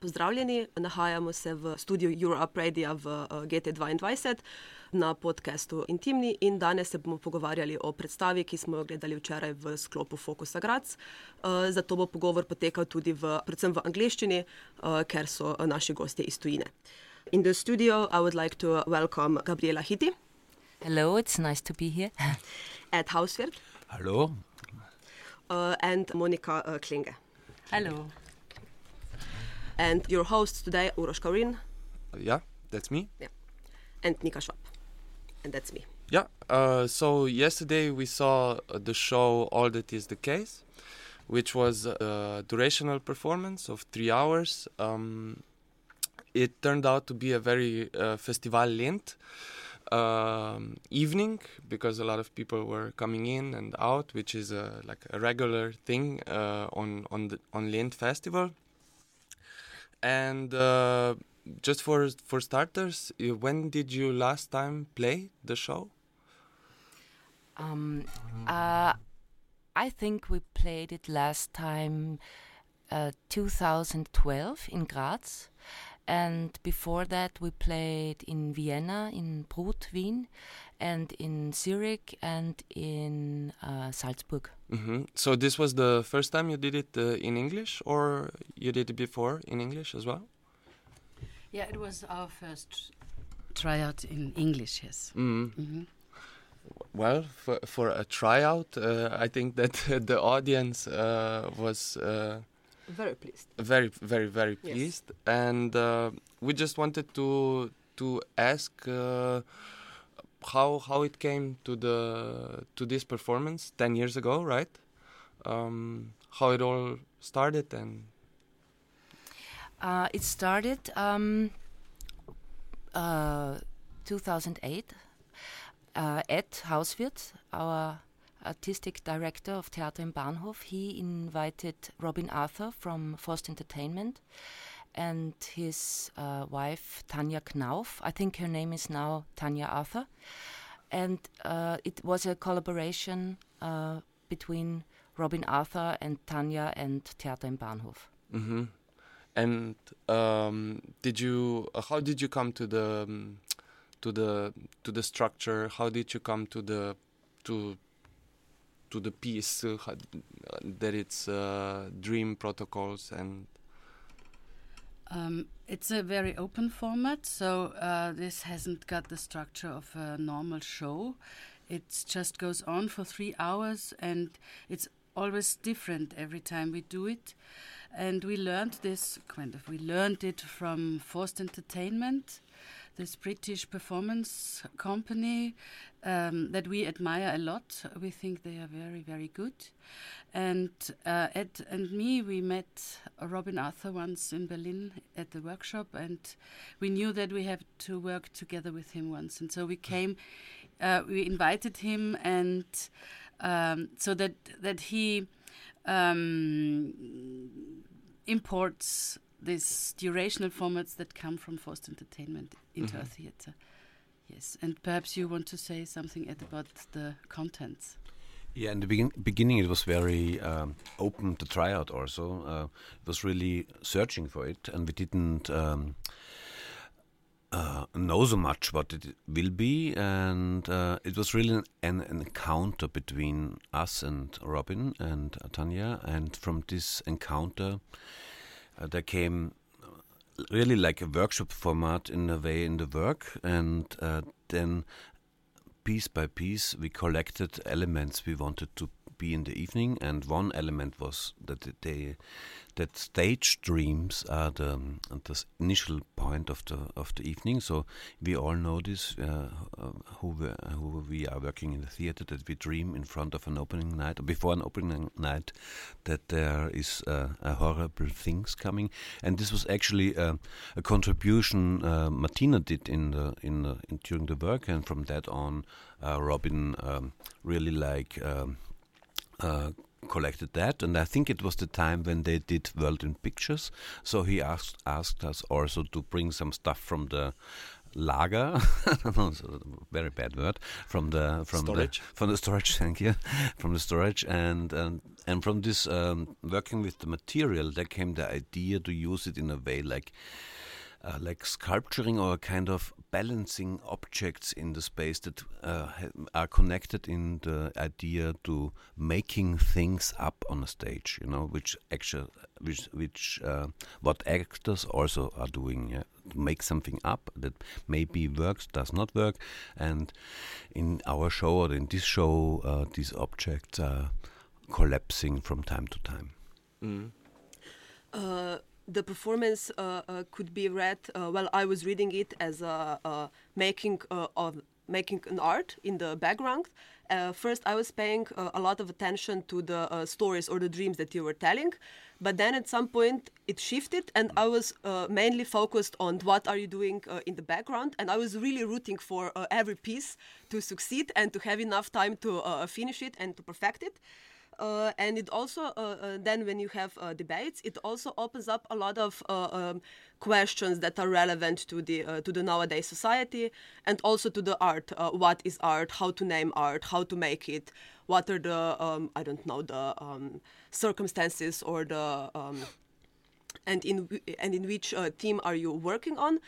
Pozdravljeni, nahajamo se v studiu Europe Radio v GT2 na podkastu Intimni in danes se bomo pogovarjali o predstavi, ki smo jo gledali včeraj v sklopu Fokusa Grac. Zato bo pogovor potekal tudi v, predvsem v angleščini, ker so naši gostje iz tujine. In the studio, I would like to welcome Gabriela Hiti. Hello, it's nice to be here. Ed Hauswirt. Hello. Uh, and Monika uh, Klinge. Hello. And your hosts today, Uroš Kaurin. Yeah, that's me. Yeah. And Nika Schwab. And that's me. Yeah. Uh, so yesterday we saw the show All That Is the Case, which was a durational performance of three hours. Um, it turned out to be a very uh, festival Lent um, evening because a lot of people were coming in and out, which is a, like a regular thing uh, on on the on Lent Festival. And uh, just for for starters, when did you last time play the show? Um, uh, I think we played it last time, uh, 2012 in Graz, and before that we played in Vienna, in Brut, Wien, and in Zurich and in uh, Salzburg. Mm -hmm. So this was the first time you did it uh, in English, or you did it before in English as well? Yeah, it was our first tryout in English. Yes. Mm. Mm -hmm. Well, for for a tryout, uh, I think that the audience uh, was uh, very pleased. Very, very, very pleased, yes. and uh, we just wanted to to ask uh, how how it came to the to this performance ten years ago, right? Um, how it all started and. Uh, it started um, uh, 2008. Uh, Hauswirth, our artistic director of Theater im Bahnhof, he invited Robin Arthur from Forced Entertainment and his uh, wife Tanya Knauf. I think her name is now Tanya Arthur. And uh, it was a collaboration uh, between Robin Arthur and Tanya and Theater im Bahnhof. Mm -hmm. And um, did you? how did you come to the um, to the to the structure? How did you come to the to to the piece uh, that it's uh, dream protocols and um, it's a very open format, so uh, this hasn't got the structure of a normal show. It just goes on for three hours, and it's always different every time we do it. And we learned this kind of. We learned it from Forced Entertainment, this British performance company um, that we admire a lot. We think they are very, very good. And uh, Ed and me, we met Robin Arthur once in Berlin at the workshop, and we knew that we had to work together with him once. And so we came, uh, we invited him, and um, so that that he um, imports these durational formats that come from forced entertainment into mm -hmm. our theater. Yes, and perhaps you want to say something about the contents. Yeah, in the begin beginning, it was very um, open to try out. Also, uh, it was really searching for it, and we didn't um, uh, know so much what it will be. And uh, it was really an, an, encounter between us and Robin and Tanja. And from this encounter, uh, there came really like a workshop format in a way in the work, and uh, then piece by piece we collected elements we wanted to be in the evening, and one element was that they that stage dreams are the, the initial point of the of the evening. So we all know this uh, uh, who we, who we are working in the theater that we dream in front of an opening night or before an opening night that there is uh, a horrible things coming. And this was actually uh, a contribution uh, Martina did in the in, the, in during the work, and from that on, uh, Robin um, really like. Um, uh, collected that, and I think it was the time when they did World in Pictures. So he asked asked us also to bring some stuff from the lager, very bad word, from the from storage. the from the storage. Thank you, from the storage, and and and from this um, working with the material, there came the idea to use it in a way like uh, like sculpturing or a kind of balancing objects in the space that uh, are connected in the idea to making things up on a stage. You know, which actually, which which uh, what actors also are doing. Yeah? To make something up that maybe works, does not work, and in our show or in this show, uh, these objects are collapsing from time to time. Mm. Uh, the performance uh, uh, could be read. Uh, well, I was reading it as a, making of making an art in the background. Uh, first, I was paying uh, a lot of attention to the uh, stories or the dreams that you were telling, but then at some point it shifted, and I was mainly focused on what are you doing in the background, and I was really rooting for every piece to succeed and to have enough time to finish it and to perfect it. Uh, and it also uh, uh, then when you have uh, debates it also opens up a lot of uh, um, questions that are relevant to the uh, to the nowadays society and also to the art what is art how to name art how to make it what are the um, i don't know the um, circumstances or the um, and in and in which team are you working on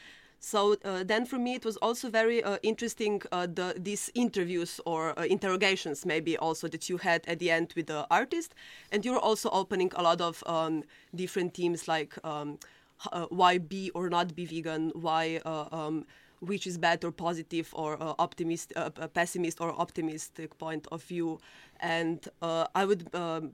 so uh, then for me it was also very uh, interesting uh, the, these interviews or interrogations maybe also that you had at the end with the artist and you were also opening a lot of um, different themes like um, why be or not be vegan why um, which is bad or positive or uh, optimist, uh, pessimist or optimistic point of view. And uh, I would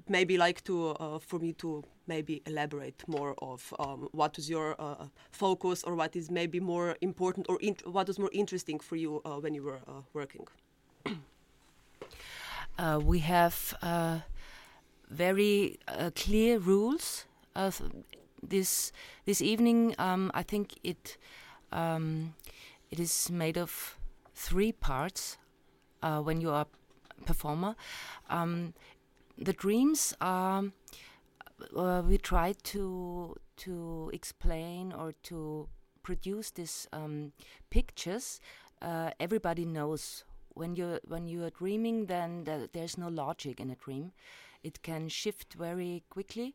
maybe like to, for me to maybe elaborate more of um, what is your uh, focus or what is maybe more important or what was more interesting for you uh, when you were working. we have very clear rules. this this evening, um, I think it um, it is made of three parts uh, when you are a performer. Um, the dreams are. Uh, we try to to explain or to produce these um, pictures. Uh, everybody knows when you when you are dreaming, then th there's no logic in a dream. It can shift very quickly,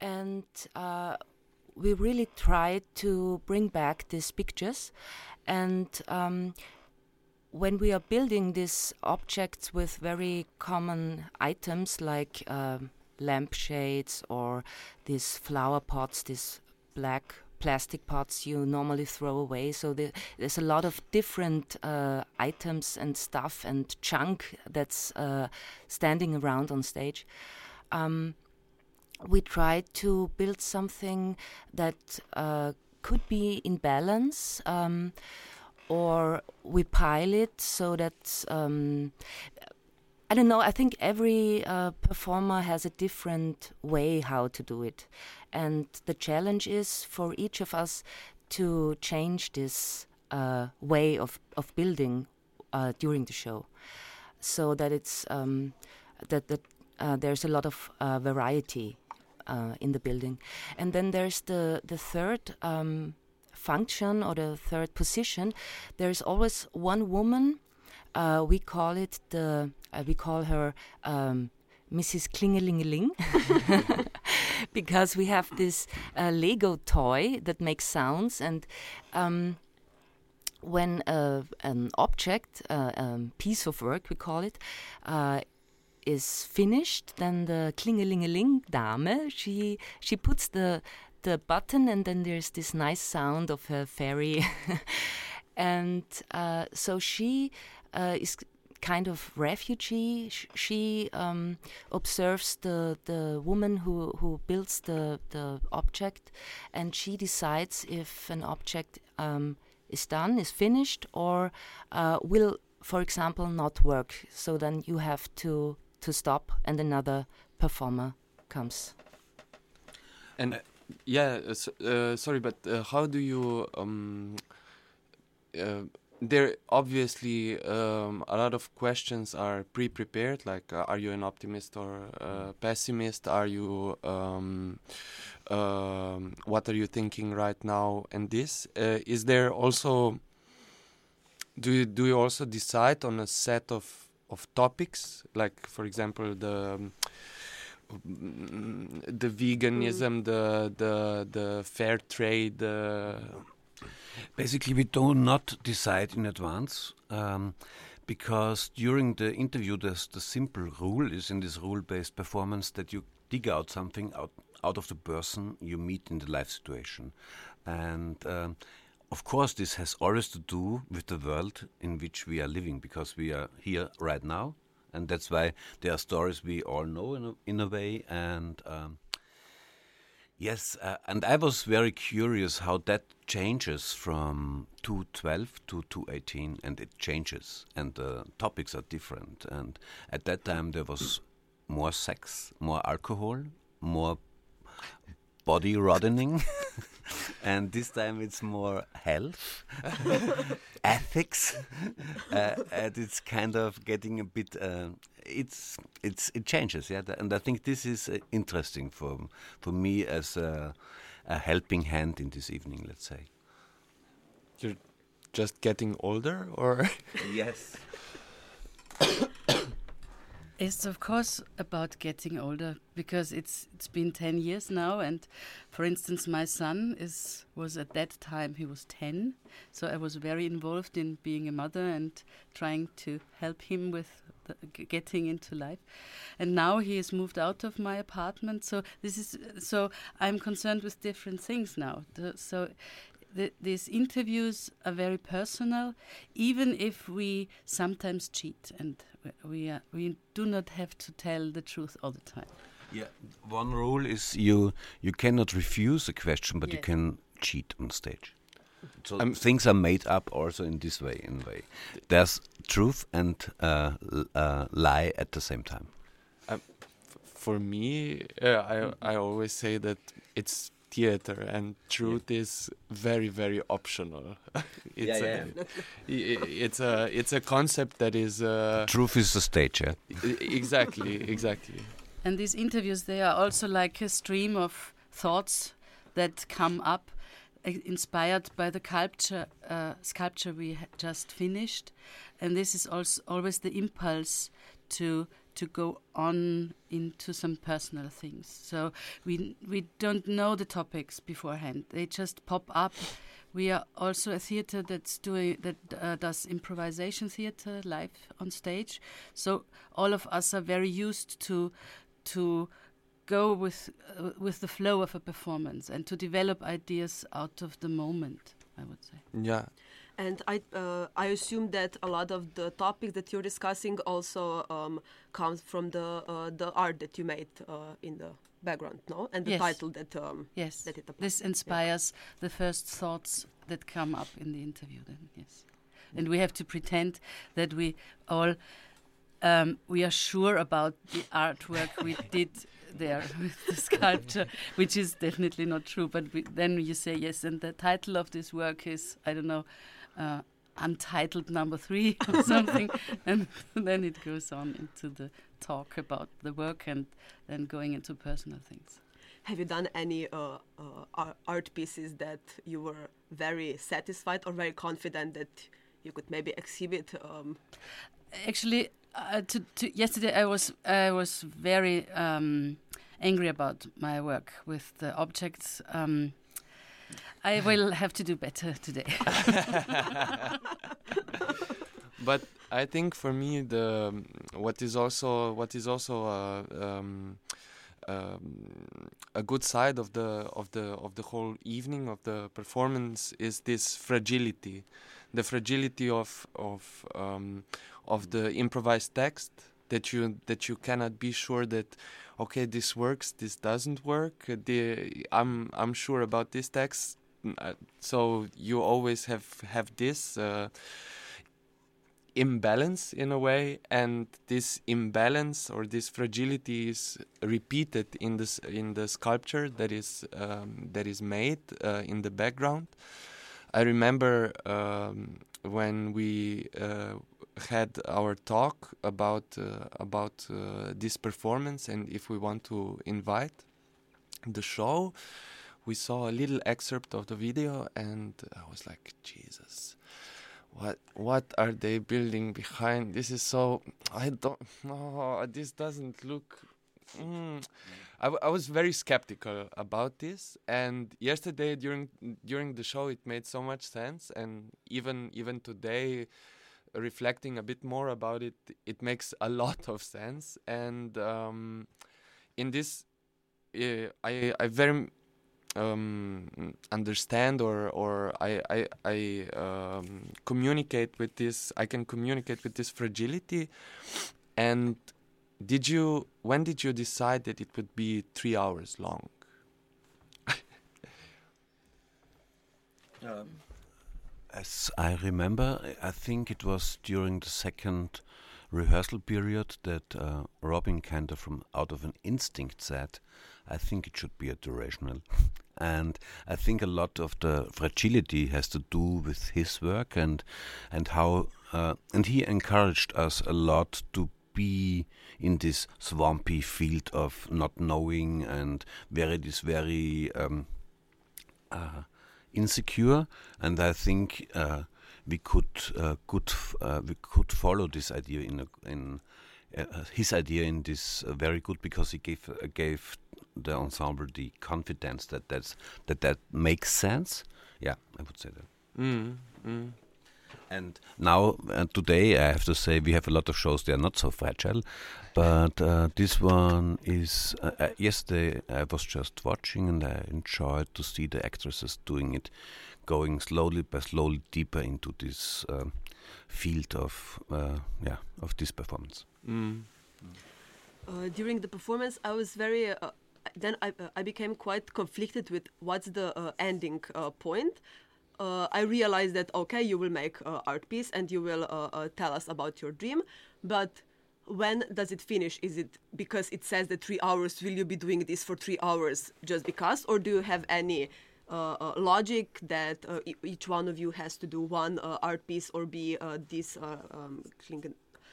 and uh, we really try to bring back these pictures and um, when we are building these objects with very common items like uh, lampshades or these flower pots, these black plastic pots you normally throw away. So the, there's a lot of different uh, items and stuff and junk that's uh, standing around on stage. Um, we try to build something that uh, could be in balance. Um, or we pile it so that um, I don't know. I think every uh, performer has a different way how to do it, and the challenge is for each of us to change this uh, way of of building uh, during the show, so that it's um, that that uh, there's a lot of uh, variety uh, in the building. And then there's the the third um, function or the third position. There's always one woman. Uh, we call it the uh, we call her um, Mrs. Klingelingeling because we have this uh, Lego toy that makes sounds and. Um, when uh, an object, a um, piece of work, we call it, uh, is finished, then the klingelingeling dame she she puts the the button and then there's this nice sound of a fairy, and uh, so she uh, is kind of refugee. she um, observes the the woman who who builds the the object, and she decides if an object um, is done, is finished, or uh, will, for example, not work. So then you have to to stop and another performer comes. And uh, yeah, uh, uh, sorry, but uh, how do you? Um, there obviously um, a lot of questions are pre-prepared. Like, uh, are you an optimist or pessimist? Are you? Um, um, what are you thinking right now? And this is there also do you do you also decide on a set of of topics like for example the um, the veganism, mm. the the the fair trade. Basically, we do not decide in advance um, because during the interview, there's the simple rule is in this rule-based performance that you dig out something out out of the person you meet in the life situation, and. Um, of course, this has always to do with the world in which we are living because we are here right now and that's why there are stories we all know in a, in a way. And um, yes, uh, and I was very curious how that changes from 212 to 218, and it changes, and the topics are different. And at that time, there was more sex, more alcohol, more body roddening. and this time it's more health, ethics, uh, and it's kind of getting a bit. Uh, it's it's it changes, yeah, and I think this is uh, interesting for for me as a, a helping hand in this evening. Let's say. You're just getting older, or yes. It's of course about getting older because it's it's been ten years now, and for instance, my son is was at that time he was ten, so I was very involved in being a mother and trying to help him with getting into life, and now he has moved out of my apartment. So this is so I'm concerned with different things now. The, so the, these interviews are very personal, even if we sometimes cheat and we are, we do not have to tell the truth all the time. Yeah, one rule is you you cannot refuse a question, but yes. you can cheat on stage. So um, things are made up also in this way. In way, there's truth and uh, uh, lie at the same time. Um, for me, uh, I I always say that it's theater and truth yeah. is very very optional it's yeah, yeah. A, it's a it's a concept that is uh, truth is the stage yeah exactly exactly and these interviews they are also like a stream of thoughts that come up uh, inspired by the sculpture uh, sculpture we just finished and this is also always the impulse to to go on into some personal things. So we we don't know the topics beforehand; they just pop up. We are also a theater that's doing that uh, does improvisation theater live on stage. So all of us are very used to to go with uh, with the flow of a performance and to develop ideas out of the moment. I would say. Yeah, and I uh, I assume that a lot of the topics that you're discussing also um, comes from the uh, the art that you made uh, in the background, no, and the yes. title that um, yes that it this inspires yeah. the first thoughts that come up in the interview. Then yes, and we have to pretend that we all um, we are sure about the artwork we did there with the sculpture, which is definitely not true. But we, then you say yes, and the title of this work is I don't know uh, untitled number three or something, and then it goes on into the talk about the work and then going into personal things. Have you done any uh, uh, art pieces that you were very satisfied or very confident that you could maybe exhibit? Um? Actually, uh, to, to yesterday I was I was very um, angry about my work with the objects. Um, I will have to do better today. but I think for me the what is also what is also uh, um, um, a good side of the of the of the whole evening of the performance is this fragility, the fragility of of um, of the improvised text that you that you cannot be sure that okay this works this doesn't work. The I'm I'm sure about this text so you always have have this uh, imbalance in a way and this imbalance or this fragility is repeated in this in the sculpture that is um, that is made uh, in the background. I remember um, when we uh, had our talk about uh, about uh, this performance and if we want to invite the show we saw a little excerpt of the video and I was like, Jesus, what what are they building behind? This is so I don't no this doesn't look. Mm. I, w- I was very skeptical about this, and yesterday during during the show it made so much sense, and even even today, reflecting a bit more about it, it makes a lot of sense. And um, in this, uh, I I very um, understand or or I I, I um, communicate with this. I can communicate with this fragility. And did you? When did you decide that it would be three hours long? um, as I remember, I think it was during the second rehearsal period that uh, Robin kind of from out of an instinct said, I think it should be a durational. and I think a lot of the fragility has to do with his work and and how uh, and he encouraged us a lot to be in this swampy field of not knowing and where it is very um, uh, insecure and I think uh, we could uh, good uh, we could follow this idea in a, in uh, his idea in this uh, very good because he gave uh, gave the ensemble the confidence that that's that that makes sense. Yeah, I would say that. Mm, mm. And now, uh, today, I have to say we have a lot of shows. They are not so fragile, but uh, this one is. Uh, uh yesterday, I was just watching, and I enjoyed to see the actresses doing it, going slowly but slowly deeper into this um, field of uh, yeah of this performance. Mm. Uh, during the performance, I was very. Uh, then I, uh, I became quite conflicted with what's the uh, ending uh, point. Uh, I realized that okay, you will make art piece and you will tell us about your dream, but when does it finish? Is it because it says that three hours? Will you be doing this for three hours just because, or do you have any uh, logic that uh, each one of you has to do one uh, art piece or be this um,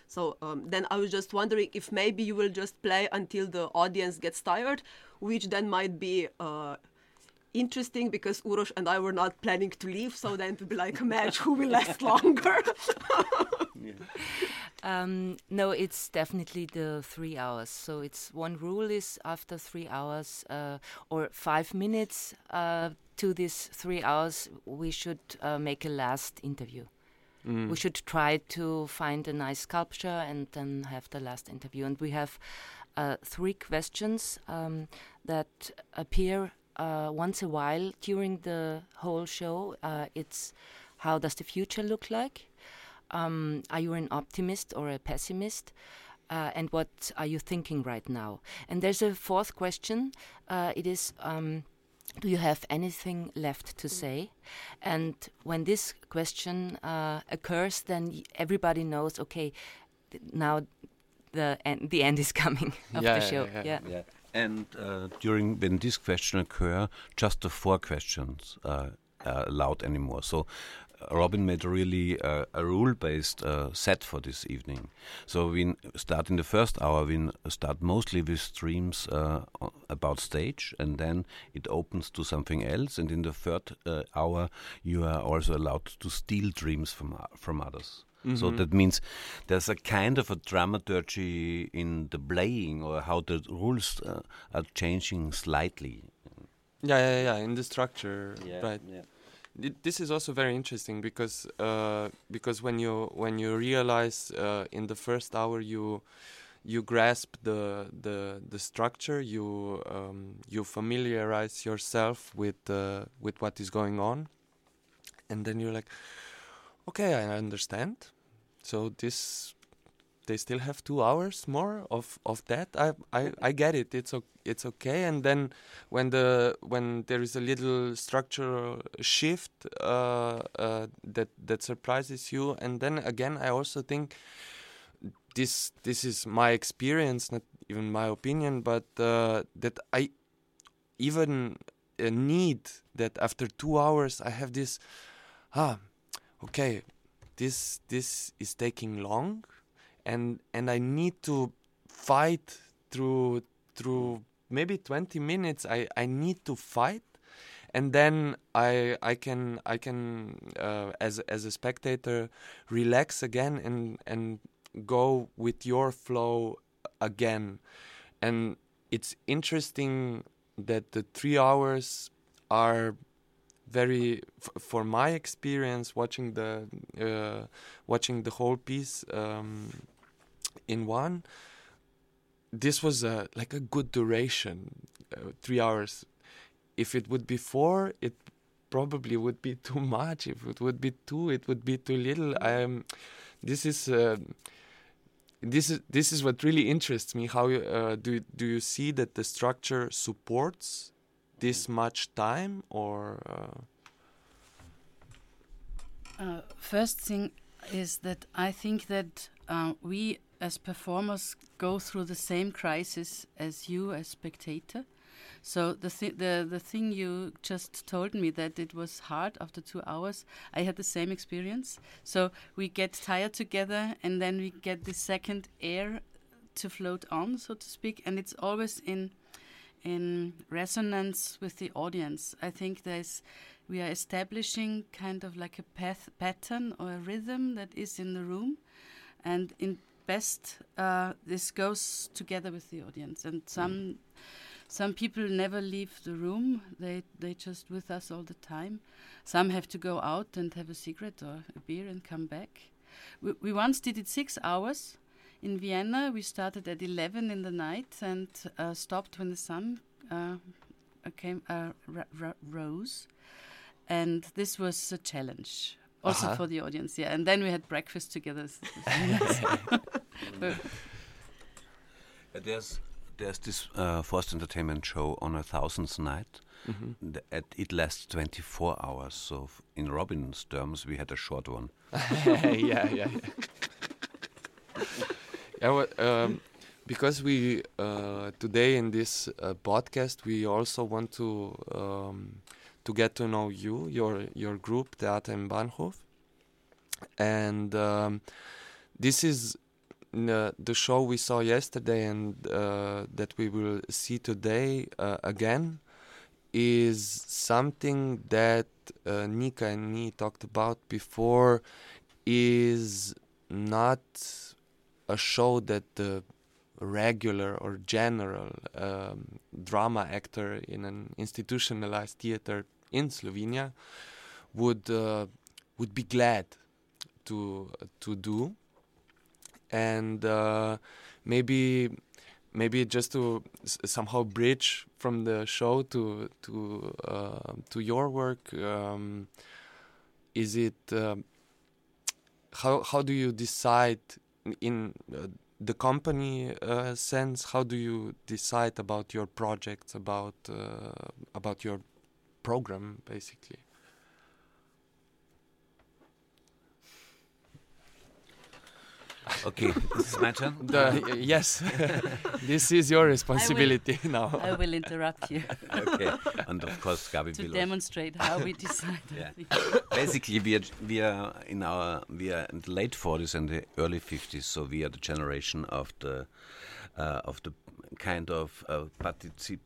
so um, then I was just wondering if maybe you will just play until the audience gets tired, which then might be uh, interesting because Uros and I were not planning to leave. So then to be like a match who will last longer. Um, no, it's definitely the three hours. So it's one rule is after three hours uh, or five minutes uh, to this three hours, we should uh, make a last interview. Mm. We should try to find a nice sculpture and then have the last interview. And we have uh, three questions um, that appear uh, once a while during the whole show. Uh, it's how does the future look like? Um, are you an optimist or a pessimist? Uh, and what are you thinking right now? And there's a fourth question. Uh, it is. Um, do you have anything left to say? And when this question uh, occurs, then everybody knows, okay, now the end, the end is coming of yeah, the show. Yeah. yeah. yeah. And uh, during when this question occur, just the four questions uh, are allowed anymore. So Robin made really uh, a rule-based uh, set for this evening. So we start in the first hour. We start mostly with streams uh, about stage, and then it opens to something else. And in the third uh, hour, you are also allowed to steal dreams from uh, from others. Mm -hmm. So that means there's a kind of a dramaturgy in the playing, or how the rules uh, are changing slightly. Yeah, yeah, yeah. In the structure, yeah, right? Yeah this is also very interesting because uh, because when you when you realize uh, in the first hour you you grasp the the the structure you um, you familiarize yourself with uh, with what is going on and then you're like okay I understand. So this they still have two hours more of of that. I I, I get it. It's it's okay. And then when the when there is a little structural shift uh, uh, that that surprises you, and then again, I also think this this is my experience, not even my opinion, but uh, that I even uh, need that after two hours I have this ah okay this this is taking long and and I need to fight through through maybe 20 minutes. I, I need to fight and then I I can I can uh, as as a spectator relax again and and go with your flow again, and it's interesting that the three hours are very f- for my experience watching the uh, watching the whole piece um, in one this was a, like a good duration uh, three hours. If it would be four it probably would be too much. If it would be two it would be too little. I am this is uh, this is this is what really interests me how uh, do do you see that the structure supports this much time or uh... Uh, first thing is that I think that uh, we as performers go through the same crisis as you as spectator. So the thi- the the thing you just told me that it was hard after two hours, I had the same experience. So we get tired together, and then we get the second air to float on, so to speak, and it's always in in resonance with the audience. I think there's we are establishing kind of like a path, pattern or a rhythm that is in the room, and in best uh, this goes together with the audience. And some some people never leave the room; they they just with us all the time. Some have to go out and have a cigarette or a beer and come back. We, we once did it six hours in Vienna, we started at 11 in the night and uh, stopped when the sun uh, came uh, rose. And this was a challenge, also Uh-huh. for the audience. Yeah, and then we had breakfast together. There's there's this uh, forced entertainment show on a thousandth night. The, at, it lasts 24 hours. So in Robin's terms, we had a short one. yeah, yeah, yeah. yeah well, um, because we uh, today in this uh, podcast we also want to um, to get to know you, your your group Theater im Bahnhof, and um, this is the, the show we saw yesterday and uh, that we will see today uh, again is something that uh, Nika and me talked about before is not a show that the regular or general um, drama actor in an institutionalized theater in Slovenia would uh, would be glad to to do. And uh, maybe maybe just to s- somehow bridge from the show to to uh, to your work um, is it um how how do you decide in uh, the company uh, sense? How do you decide about your projects about uh, about your program basically Okay, this is my turn. the, yes this is your responsibility now I will interrupt you okay, and of course, Gabi to will. demonstrate how we decide. Yeah. Basically, we are, we are in our we are in the late 40s and the early 50s, so we are the generation of the uh, of the kind of uh, particip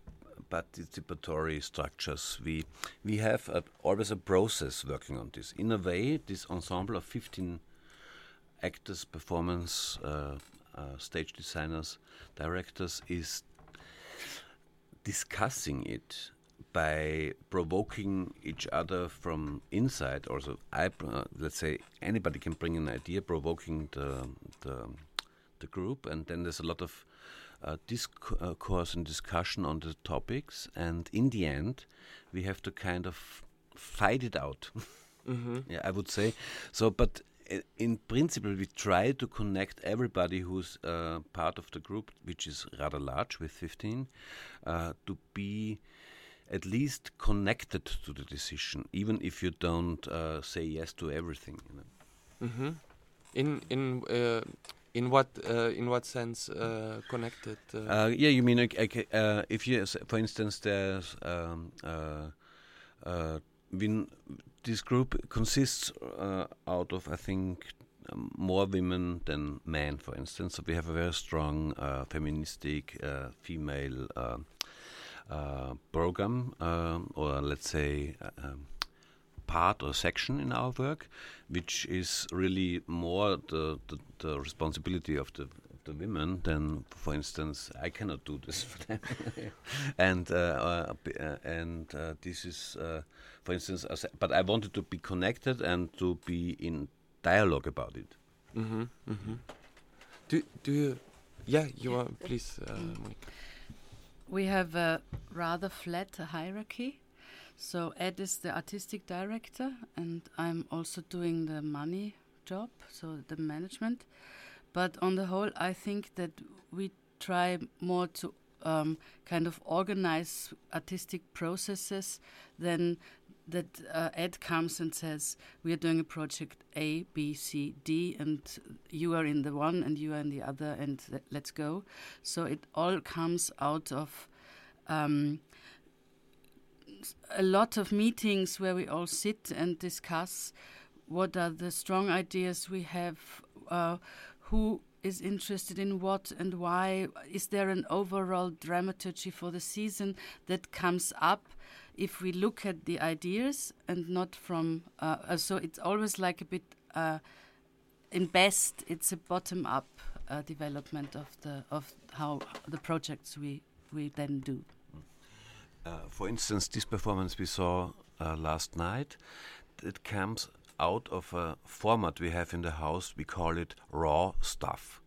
participatory structures. We we have a, always a process working on this. In a way, this ensemble of 15 actors, performance, uh, uh, stage designers, directors is discussing it by provoking each other from inside. Also, I uh, let's say anybody can bring an idea, provoking the the, the group, and then there's a lot of uh, discourse and discussion on the topics, and in the end, we have to kind of fight it out. hmm Yeah, I would say so. But in principle, we try to connect everybody who's uh, part of the group, which is rather large with 15, uh, to be at least connected to the decision, even if you don't uh, say yes to everything. You know? hmm In in uh, in what uh, in what sense uh, connected? Uh, Uh, yeah, you mean uh, if you, for instance, there's um, uh, this group consists out of I think more women than men, for instance. So we have a very strong feministic female. Program um, or let's say um, part or section in our work, which is really more the, the, the responsibility of the the women, then, for instance, I cannot do this for them. and uh, uh, and uh, this is, uh, for instance, but I wanted to be connected and to be in dialogue about it. Mm-hmm, mm-hmm. Do do you? Yeah, you are. Please, uh, mm. We have a rather flat hierarchy. So Ed is the artistic director, and I'm also doing the money job, so the management. But on the whole, I think that we try more to um, kind of organize artistic processes than that uh, Ed comes and says, We are doing a project A, B, C, D, and you are in the one and you are in the other, and let's go. So it all comes out of um, a lot of meetings where we all sit and discuss what are the strong ideas we have, uh, who is interested in what and why. Is there an overall dramaturgy for the season that comes up? if we look at the ideas and not from uh, uh, so it's always like a bit uh, in best it's a bottom up uh, development of the of how the projects we we then do uh, for instance this performance we saw uh, last night it comes out of a format we have in the house. We call it raw stuff.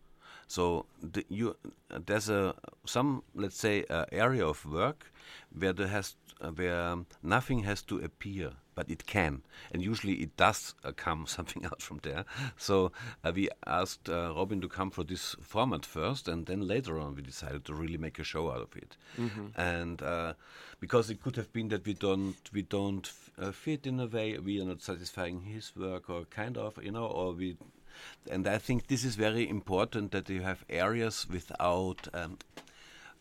So the, you, there's a some let's say area of work where there has uh, where nothing has to appear, but it can, and usually it does uh, come something out from there. So uh, we asked uh, Robin to come for this format first, and then later on we decided to really make a show out of it. Mm-hmm. And uh, because it could have been that we don't we don't uh, fit in a way, we are not satisfying his work, or kind of, you know, or we and I think this is very important that you have areas without um,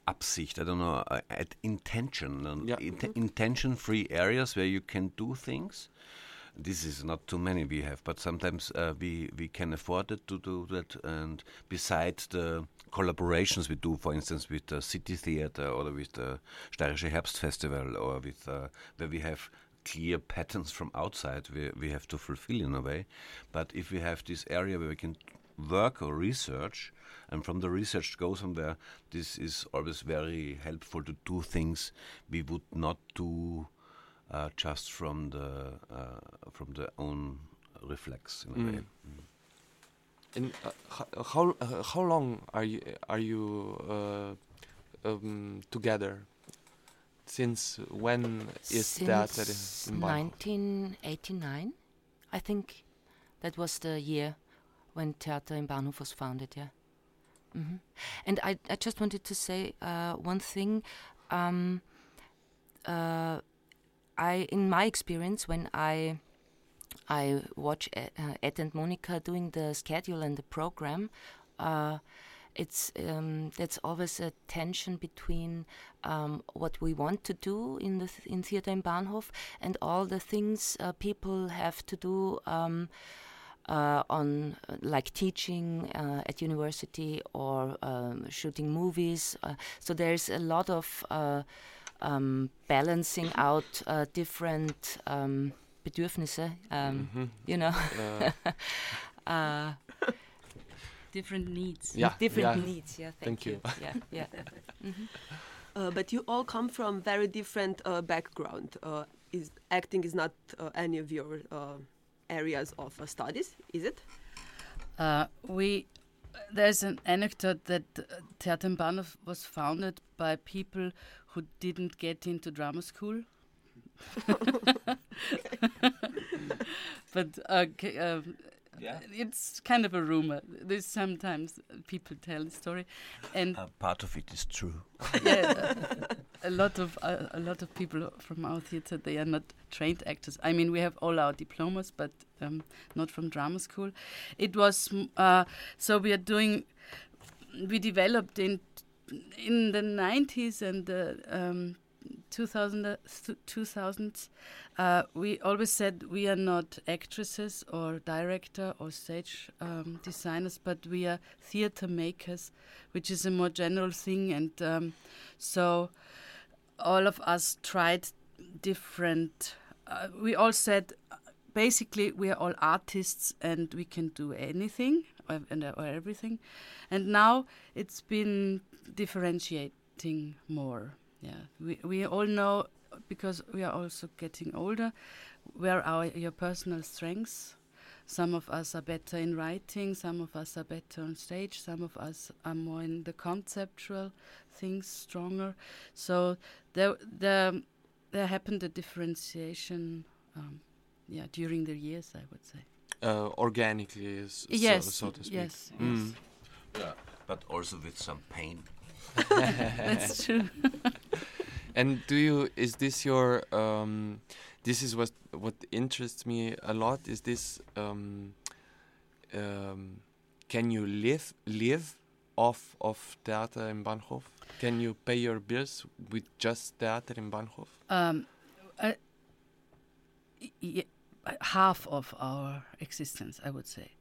Absicht, I don't know, uh, at intention, yeah. in intention free areas where you can do things. This is not too many we have, but sometimes uh, we, we can afford it to do that. And besides the collaborations we do, for instance, with the City Theatre or with the Steirische Herbst Festival, or with uh, where we have clear patterns from outside we, we have to fulfill in a way. But if we have this area where we can work or research, and from the research goes go somewhere, this is always very helpful to do things we would not do uh, just from the uh, from the own reflex in a mm. way. Mm. And uh, how uh, how long are you are you uh, um, together? Since when is Since that? Since 1989, I think that was the year when Theater im Bahnhof was founded. Yeah. Mm-hmm. And I, I just wanted to say uh, one thing. Um, uh, I, in my experience, when I I watch uh, Ed and Monica doing the schedule and the program, uh, it's um, that's always a tension between um, what we want to do in the th- in theater im Bahnhof and all the things uh, people have to do. Um, uh, on uh, like teaching uh, at university or um, shooting movies. Uh, so there's a lot of uh, um, balancing out uh, different um, Bedürfnisse, um, mm-hmm. you know. different needs. Yeah, different yeah. needs. Yeah, thank, thank you. you. yeah, yeah. Mm-hmm. but you all come from very different background. is acting is not any of your areas of uh, studies, is it? Uh, we there's an anecdote that uh, Theater was founded by people who didn't get into drama school. but uh, um, yeah. it's kind of a rumor. There's sometimes people tell the story, and uh, part of it is true. yeah, a lot of uh, a lot of people from our theatre they are not trained actors. I mean, we have all our diplomas, but um, not from drama school. It was uh, so we are doing. We developed in in the 90s and the um, 2000, 2000s, uh, we always said we are not actresses or director or stage um, designers, but we are theater makers, which is a more general thing. And um, so all of us tried different. Uh, we all said basically we are all artists and we can do anything or, and, or everything. And now it's been differentiating more. Yeah, we we all know because we are also getting older where are your personal strengths some of us are better in writing, some of us are better on stage, some of us are more in the conceptual things stronger. So there, there, there happened a differentiation, um, yeah, during the years, I would say. Uh, organically, s- yes, so, so to speak. yes, Mm. yes. Yeah, but also with some pain. That's true. And do you? Is this your? Um, this is what what interests me a lot. Is this? Um, um, can you live live off of Theater im Bahnhof? Can you pay your bills with just Theater im Bahnhof? Um, uh, half of our existence, I would say.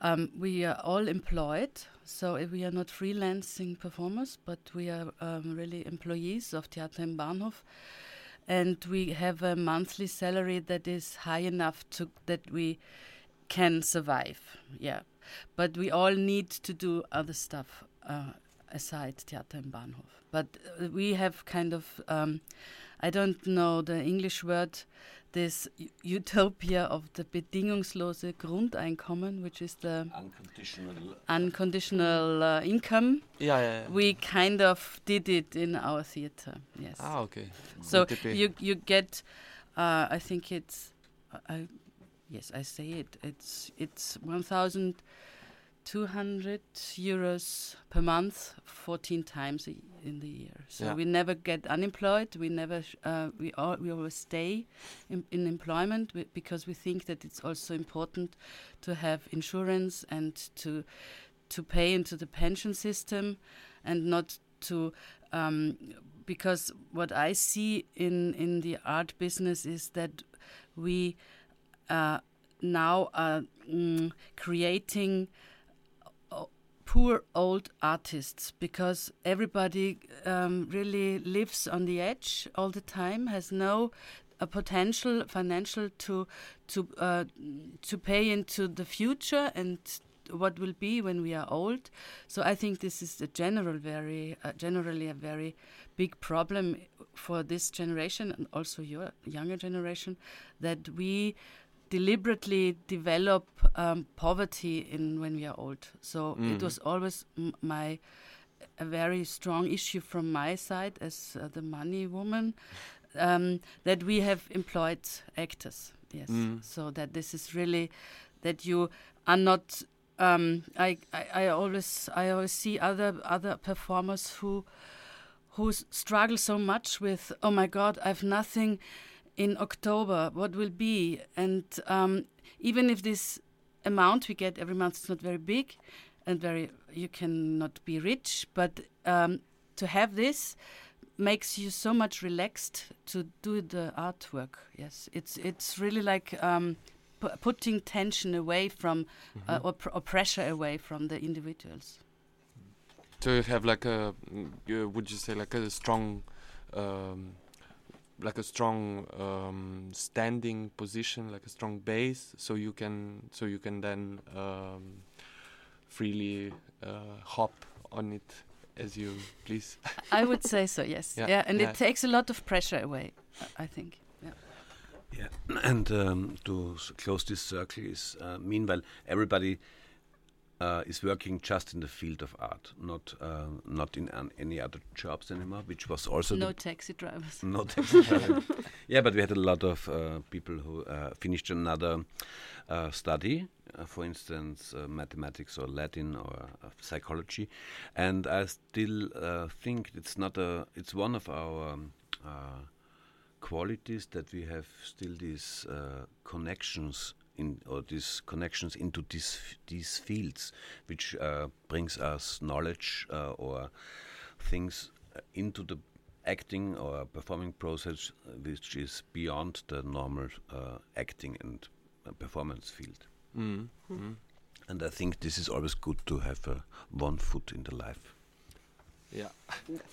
Um, we are all employed, so we are not freelancing performers, but we are um, really employees of Theater im Bahnhof, and we have a monthly salary that is high enough to that we can survive. Yeah, but we all need to do other stuff uh, aside Theater im Bahnhof. But uh, we have kind of um, I don't know the English word, this utopia of the bedingungslose Grundeinkommen, which is the Unconditional. unconditional uh, income. Yeah, yeah. yeah. We kind of did it in our theater, yes. ah, okay. so you you get, uh, I think it's, I- I, yes, I say it. It's it's one thousand two hundred euros per month, fourteen times a, in the year. So Yeah. we never get unemployed. We never sh- uh, we all, we always stay in, in employment because we think that it's also important to have insurance and to to pay into the pension system and not to um, because what I see in in the art business is that we uh, now are mm, creating poor old artists because everybody um, really lives on the edge all the time, has no a potential financial to to uh, to pay into the future and what will be when we are old. So I think this is a general very uh, generally a very big problem for this generation and also your younger generation that we deliberately develop um, poverty in when we are old. So it Mm. was always m- my a very strong issue from my side as uh, the money woman um, that we have employed actors. Yes, Mm. so that this is really that you are not. Um, I, I I always I always see other other performers who who struggle so much with oh my god I've nothing in October what will be? And um, even if this amount we get every month is not very big and very you cannot be rich but um, to have this makes you so much relaxed to do the artwork. Yes it's it's really like um, pu- putting tension away from uh, or, pr- or pressure away from the individuals. So you have like a, mm, you- would you say like a strong, um, like a strong um, standing position, like a strong base, so you can, so you can then um, freely uh, hop on it as you please. I would say so yes Yeah, yeah, and yeah. it takes a lot of pressure away I- I think yeah Yeah, and um, to s- close this circle is uh, meanwhile everybody uh, is working just in the field of art, not uh, not in an, any other jobs anymore, which was also no taxi drivers no taxi driver. yeah, but we had a lot of uh, people who uh, finished another uh, study, uh, for instance, uh, mathematics or Latin or uh, psychology, and I still uh, think it's not a. It's one of our um, uh, qualities that we have still these uh, connections in or these connections into these these fields, which uh, brings us knowledge uh, or things uh, into the acting or performing process, uh, which is beyond the normal uh, acting and uh, performance field. Mm. Mm. And I think this is always good to have uh, one foot in the life. Yeah.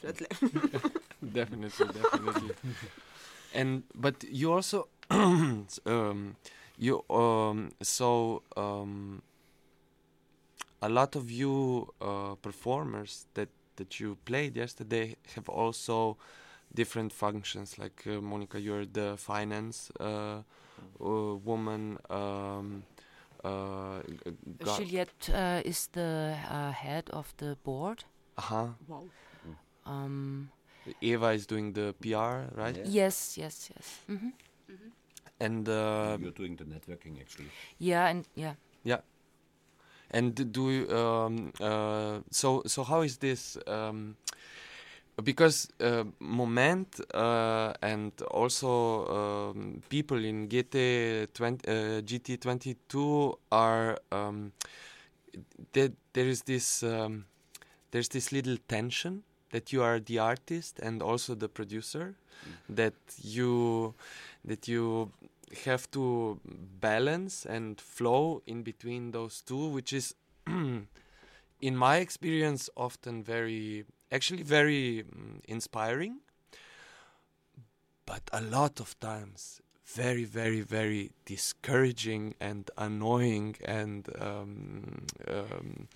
Definitely. definitely, definitely. and but you also um, you um, so um, a lot of you uh, performers that that you played yesterday have also different functions. Like uh, Monica, you're the finance uh, uh woman. Um, uh, Juliette uh, is the head of the board. Uh huh. Wow. Um, Eva is doing the PR, right? Yeah. Yes, yes, yes. Mm -hmm. Mm -hmm. And uh, you're doing the networking actually. Yeah, and yeah. Yeah. And do you, um, uh, so so how is this? Um, because uh, Moment uh, and also um, people in GT 20, uh, GT22 are um, there, there is this um, there's this little tension that you are the artist and also the producer mm. that you that you have to balance and flow in between those two which is in my experience often very actually very um, inspiring. But a lot of times very very very discouraging and annoying and um, um,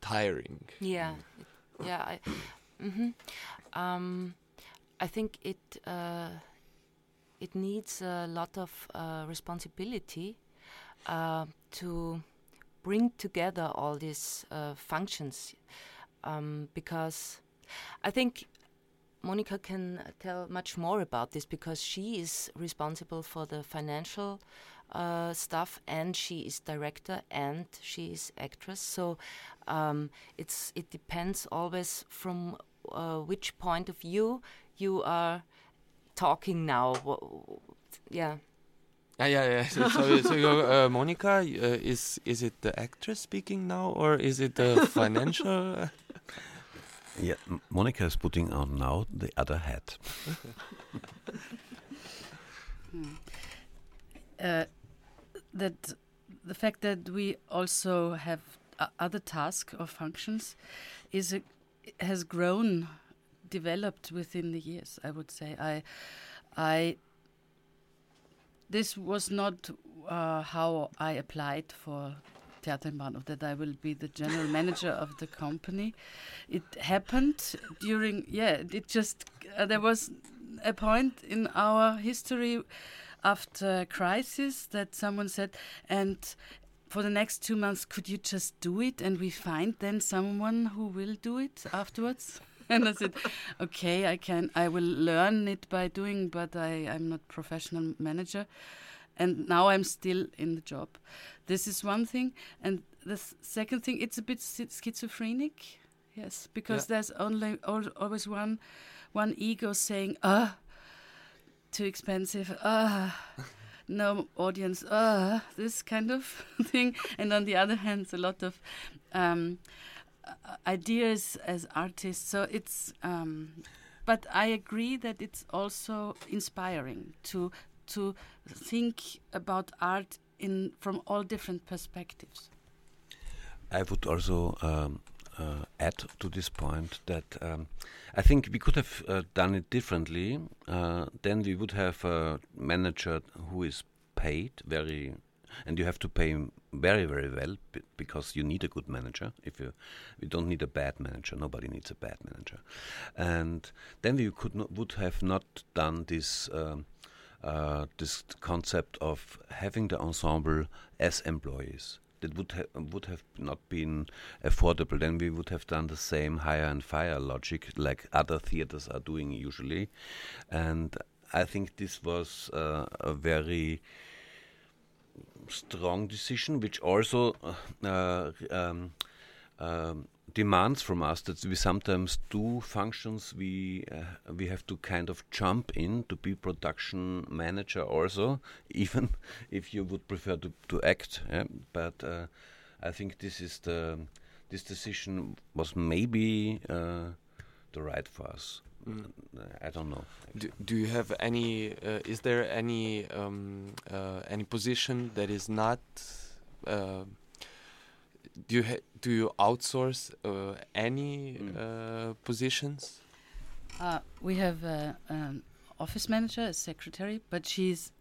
tiring. Yeah. Yeah I, mm-hmm. um, I think it uh, it needs a lot of uh, responsibility uh, to bring together all these uh, functions um, because I think Monica can tell much more about this because she is responsible for the financial uh, stuff, and she is director and she is actress. So um, it's it depends always from uh, which point of view you are talking now. yeah. Ah, yeah, yeah. So, so, so uh, Monica, uh, is is it the actress speaking now, or is it the financial? yeah, Monica is putting on now the other hat. hmm. uh, that the fact that we also have other tasks or functions is a, has grown, developed within the years. I would say I, I. This was not uh, how I applied for Theater im Bahnhof that I will be the general manager of the company. It happened during yeah. It just uh, there was a point in our history after crisis that someone said, and for the next two months, could you just do it and we find then someone who will do it afterwards? And I said, okay, I can, I will learn it by doing, but I, I'm not professional manager. And now I'm still in the job. This is one thing. And the second thing, it's a bit schizophrenic. Yes, because yeah. there's only always one, one ego saying, ah, too expensive. Ah, no audience. Ah, this kind of thing. And on the other hand, a lot of um, ideas as artists. So it's. Um, but I agree that it's also inspiring to to think about art in from all different perspectives. I would also um, uh, add to this point that um, I think we could have uh, done it differently. Uh, then we would have a manager who is paid very, and you have to pay him very very well because you need a good manager. If you, you don't need a bad manager. Nobody needs a bad manager, and then we could not, would have not done this. Um, uh, this concept of having the ensemble as employees that would ha would have not been affordable. Then we would have done the same hire and fire logic like other theaters are doing usually, and I think this was uh, a very strong decision, which also uh, um, um, demands from us that we sometimes do functions we uh, we have to kind of jump in to be production manager also even if you would prefer to, to act yeah? but uh, I think this is the this decision was maybe uh, the right for us mm. I don't know do, do you have any uh, is there any um, uh, any position that is not uh, do you do you outsource uh, any mm. uh, positions? Uh, we have uh, an office manager, a secretary, but she's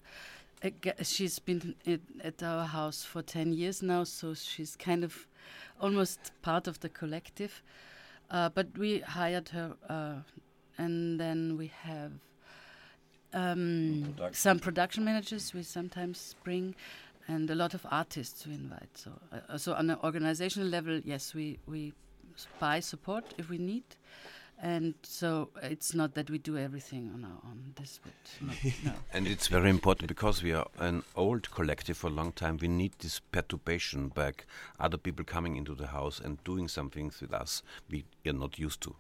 uh, she's been at, at our house for ten years now, so she's kind of almost part of the collective. Uh, but we hired her, uh, and then we have um, Production. some production managers we sometimes bring, and a lot of artists we invite. So, uh, so on an organizational level, yes, we we buy support if we need, and so it's not that we do everything on our own. This would no. And it's very important because we are an old collective for a long time. We need this perturbation back, other people coming into the house and doing some things with us we are not used to.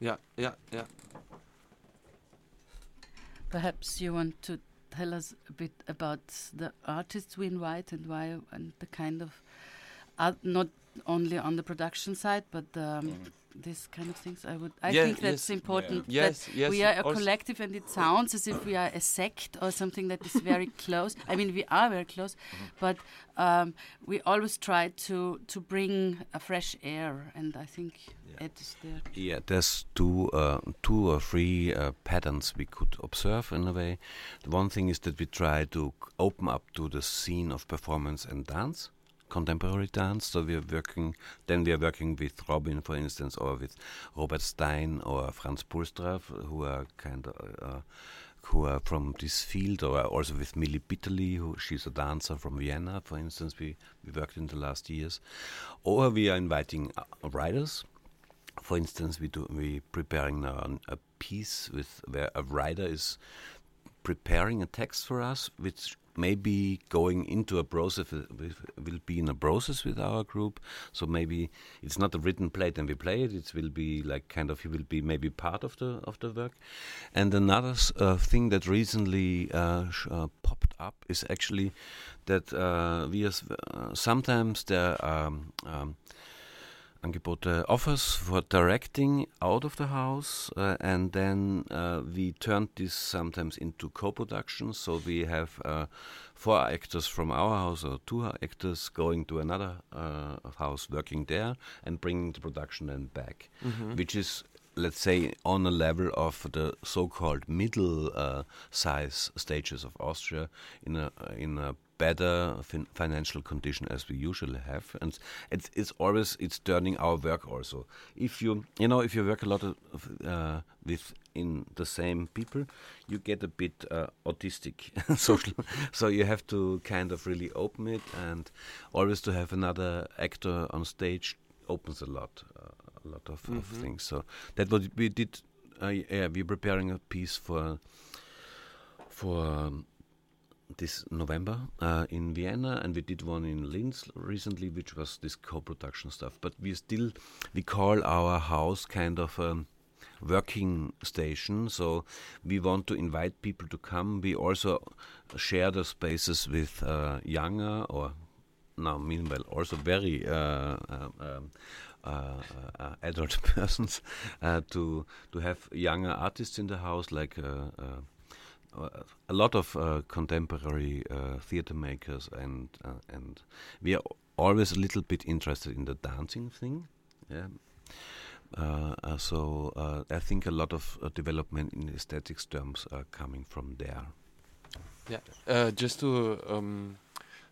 Yeah, yeah, yeah. Perhaps you want to tell us a bit about the artists we invite and why, and the kind of, art, not only on the production side, but um, this kind of things. I would, I Yeah, think that's yes, important. Yes, that yes. we are a collective, and it sounds as if we are a sect or something that is very close. I mean, we are very close, but um, we always try to to bring a fresh air, and I think Ed is there. Yeah, there's two, uh, two or three uh, patterns we could observe in a way. The one thing is that we try to open up to the scene of performance and dance, contemporary dance. So we are working. Then we are working with Robin, for instance, or with Robert Stein or Franz Pulstra, who are kind of. Uh, who are from this field, or also with Milli Bitterli, who she's a dancer from Vienna, for instance. We we worked in the last years, or we are inviting uh, writers for instance, we do we preparing a piece with where a writer is preparing a text for us, which may be going into a process with, will be in a process with our group. So maybe it's not a written play and we play it. It will be like kind of he will be maybe part of the of the work. And another uh, thing that recently uh, uh, popped up is actually that uh, we as, uh, sometimes there are. Um, um, Angebote offers for directing out of the house, uh, and then uh, we turned this sometimes into co-production. So we have uh, four actors from our house or two actors going to another uh, house, working there, and bringing the production then back, which is. Let's say on a level of the so-called middle uh, stages of Austria, in a in a better fin- financial condition as we usually have. And it's it's always it's turning our work also. If you you know if you work a lot of, uh, with in the same people you get a bit uh, autistic social so you have to kind of really open it and always to have another actor on stage opens a lot uh, a lot of, of things so that what we did uh, yeah we're preparing a piece for for um, this November uh, in Vienna, and we did one in Linz recently, which was this co-production stuff. But we still we call our house kind of a working station. So we want to invite people to come. We also share the spaces with uh, younger or now meanwhile also very uh, um, um, uh, uh, adult persons uh, to to have younger artists in the house like. Uh, uh, uh, a lot of uh, contemporary uh, theater makers and uh, and we are always a little bit interested in the dancing thing yeah uh, uh, so uh, I think a lot of uh, development in aesthetics terms are coming from there. Yeah. Uh, just to um,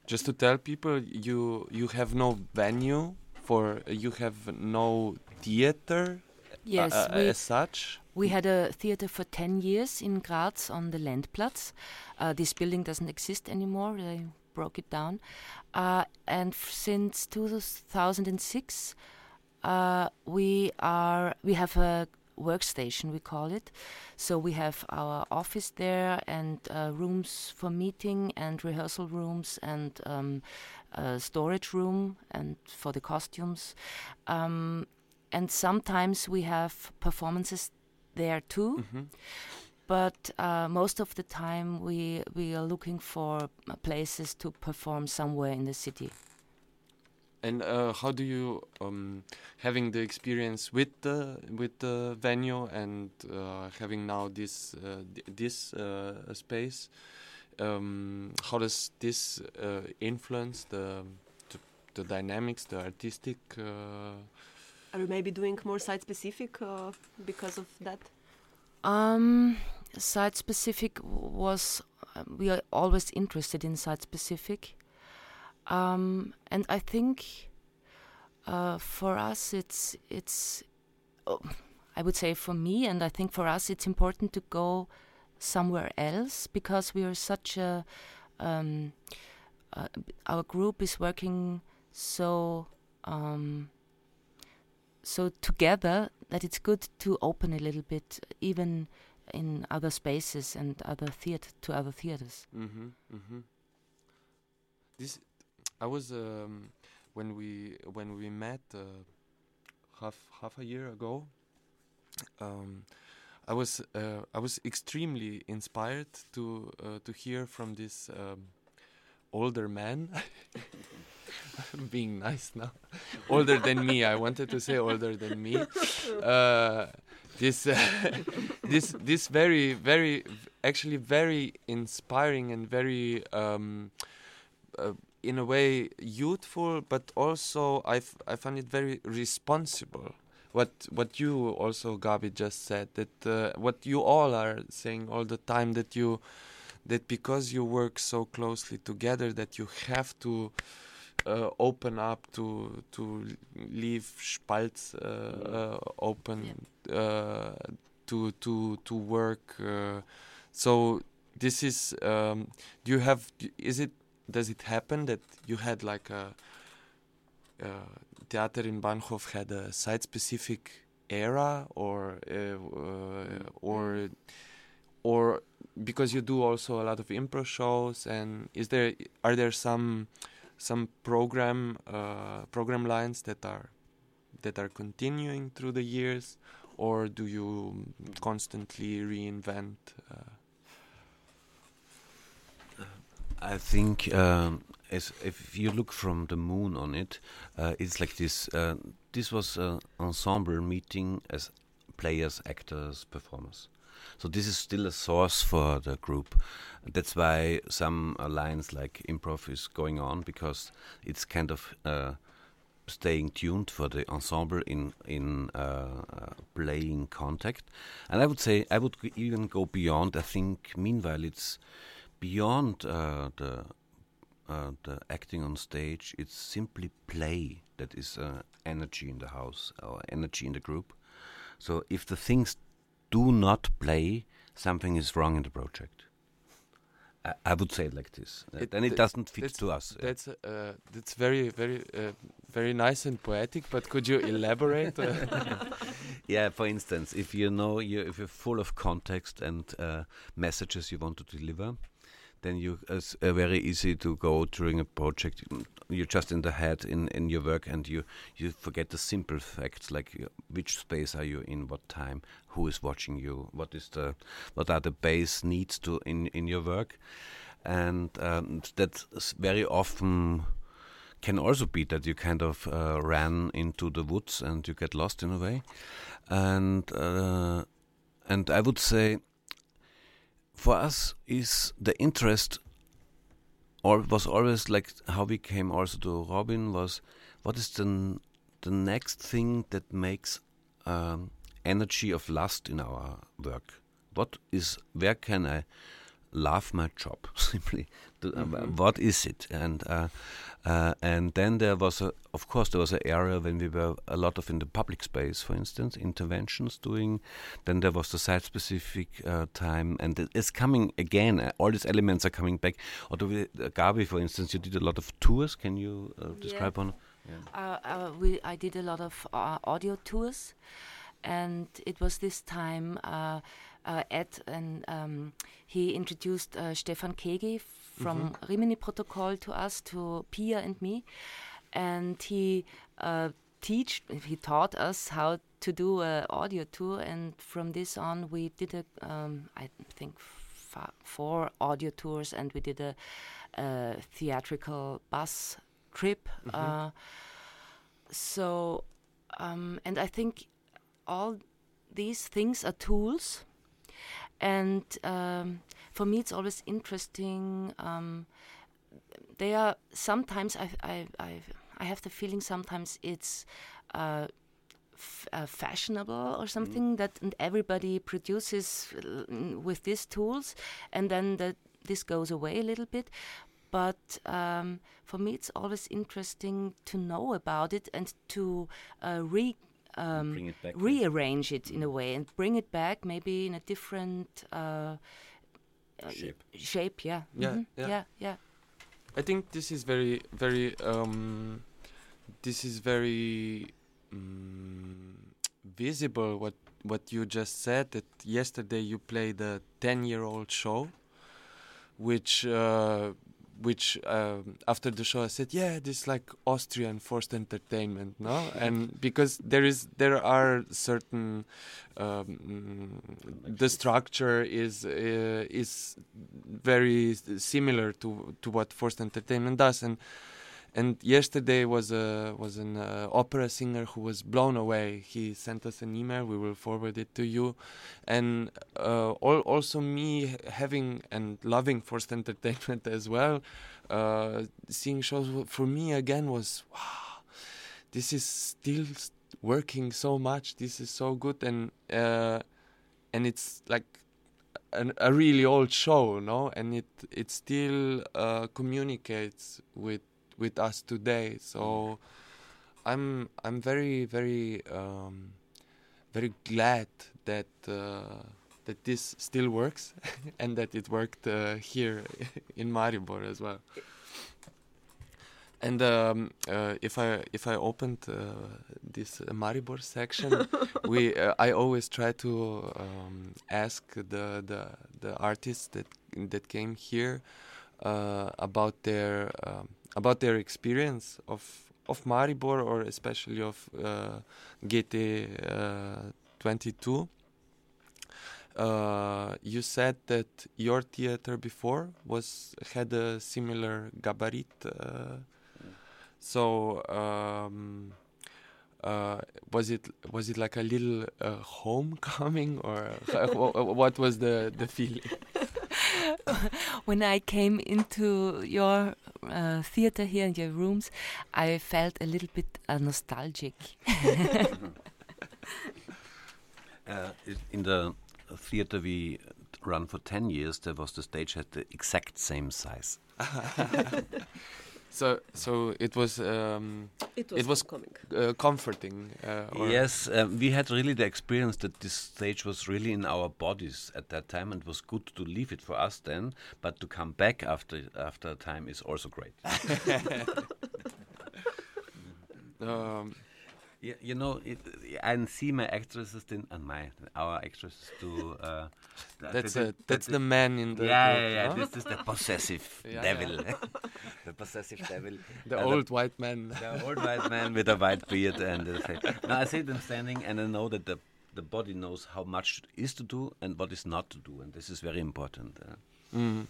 just to tell people, you you have no venue for you have no theater Yes, uh, uh, we, as such. we had a theater for 10 years in Graz on the Lendplatz. Uh, this building doesn't exist anymore. They broke it down. Uh, and f- since 2006, uh, we are we have a workstation we call it so we have our office there and uh, rooms for meeting and rehearsal rooms and um, a storage room and for the costumes. Um, and sometimes we have performances there too. Mhm. but uh, most of the time we we are looking for uh, places to perform somewhere in the city. And uh, how do you, um, having the experience with the with the venue and uh, having now this uh, th- this uh, space, um, how does this uh, influence the, the the dynamics, the artistic? Uh, Are we maybe doing more site specific uh, because of that? Um, site specific was uh, we are always interested in site specific, um, and I think uh, for us it's it's. Oh, I would say for me, and I think for us, it's important to go somewhere else because we are such a. Um, uh, our group is working so um, so together that it's good to open a little bit, even in other spaces and other theater to other theaters. Mm-hmm, mm-hmm. This, I was um, when we when we met uh, half half a year ago. Um, I was uh, I was extremely inspired to uh, to hear from this um, older man. being nice now. older than me. I wanted to say older than me. Uh, this uh, this this very very actually very inspiring and very um, uh, in a way youthful, but also I I find it very responsible. What what you also Gabi just said that uh, what you all are saying all the time that you that because you work so closely together that you have to uh, open up to to leave spalts uh, uh, open uh, to to to work. Uh, so this is. Um, do you have? Is it? Does it happen that you had like a? Uh, Theater im Bahnhof had a site-specific era, or or or because you do also a lot of improv shows, and is there are there some some program uh, program lines that are that are continuing through the years, or do you constantly reinvent? Uh? I think um, as if you look from the moon on it, uh, it's like this. Uh, this was an ensemble meeting as players, actors, performers. So this is still a source for the group. That's why some lines like improv is going on because it's kind of uh, staying tuned for the ensemble in in uh, uh, playing contact. And I would say I would even go beyond. I think meanwhile it's beyond uh, the uh, the acting on stage. It's simply play that is uh, energy in the house or energy in the group. So if the things do not play, something is wrong in the project. I, I would say it like this. It, then it doesn't fit to us. That's uh, that's very very uh, very nice and poetic. But could you elaborate? yeah, for instance, if you know you if you're full of context and uh, messages you want to deliver, then you it's uh, very easy to go during a project. You're just in the head in, in your work, and you you forget the simple facts like uh, which space are you in, what time, who is watching you, what is the what are the base needs to in in your work, and um, that very often can also be that you kind of uh, ran into the woods and you get lost in a way, and uh, and I would say for us is the interest or was always like how we came also to Robin was what is the the next thing that makes um, energy of lust in our work? What is where can I love my job simply? Uh, mm-hmm. what is it? And uh, uh, and then there was a, of course, there was an area when we were a lot of in the public space, for instance, interventions doing. Then there was the site-specific uh, time, and it's coming again. Uh, all these elements are coming back. Although, we, uh, Gabi, for instance, you did a lot of tours. Can you uh, describe yeah. on? Yeah. we, I did a lot of audio tours, and it was this time. Ed and um, he introduced Stefan Kaegi from mm-hmm. Rimini Protokoll to us, to Pia and me, and he uh, teach he taught us how to do an audio tour, and from this on we did a um, I think four audio tours, and we did a, a theatrical bus trip. Mm-hmm. Uh, so, um, and I think all these things are tools, and um, for me, it's always interesting. Um, they are sometimes I, I I I have the feeling sometimes it's uh, f- uh, fashionable or something that everybody produces uh, with these tools, and then that this goes away a little bit. But um, for me, it's always interesting to know about it and to uh, re um, Bring it back. rearrange it in a way and bring it back maybe in a different uh, uh, Shape. shape yeah Yeah, Mhm. yeah. yeah yeah I think this is very, very. Um, this is very um, visible. What what you just said. That yesterday you played a ten-year-old show, which uh, which um, after the show I said, yeah, this is like Austrian forced entertainment, no? and because there is there are certain um, the structure is uh, is very similar to to what forced entertainment does, and and yesterday was a was an uh, opera singer who was blown away. He sent us an email. We will forward it to you, and uh, al- also me having and loving forced entertainment as well. Uh, seeing shows for me again was wow. This is still working so much. This is so good, and uh, and it's like an, a really old show, no? And it it still uh, communicates with with us today. So I'm I'm very very um, very glad that uh, that this still works and that it worked uh, here in Maribor as well. And um, uh, if I if I opened uh, this uh, Maribor section, we uh, I always try to um, ask the, the the artists that that came here uh, about their um, about their experience of of Maribor or especially of uh, GT uh, 22. Uh, you said that your theater before was had a similar gabarit. Uh, so um, uh, was it was it like a little uh, homecoming or wh- wh- what was the the feeling? when I came into your uh, theater here in your rooms, I felt a little bit uh, nostalgic. Uh, in the theater we run for 10 years, there was the stage had the exact same size. So so it was um, It was, It was- coming. uh, comforting. Uh, Yes, um, we had really the experience that this stage was really in our bodies at that time, and it was good to leave it for us then. But to come back after after a time is also great. Um, Yeah, you know, it, I see my actresses then, and my our actresses do. Uh, that's th- a, that's th- the man in the yeah, yeah, yeah. no? This is the possessive Yeah, devil. the possessive devil. the Uh, old white man. the old white man with a white beard and the face. Now I see them standing, and I know that the the body knows how much is to do and what is not to do, and this is very important. Uh, Mm.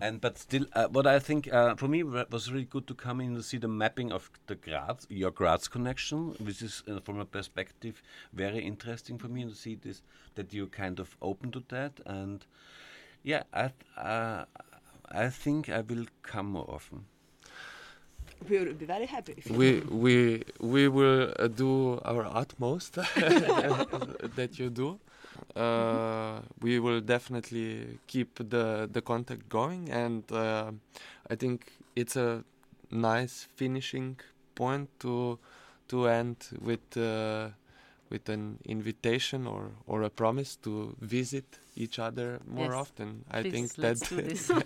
And but still, uh, what I think uh, for me wa- was really good to come in and see the mapping of the Graz, your Graz connection, which is uh, from a perspective very interesting for me to see this that you kind of open to that, and yeah, I th- uh, I think I will come more often. We will be very happy if we we we will uh, do our utmost that you do. Uh, we will definitely keep the the contact going, and uh, I think it's a nice finishing point to to end with uh, with an invitation or or a promise to visit each other more Yes. often. I Please, think let's that do this.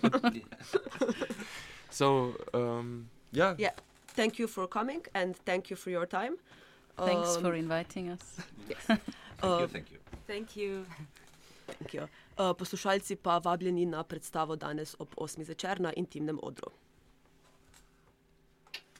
so. Um, yeah. Yeah. Thank you for coming and thank you for your time. Thanks Um, for inviting us. Thank you, uh, thank you. Thank you. thank you. Uh, poslušalci pa vabljeni na predstavo danes ob 8. zvečer na intimnem odru.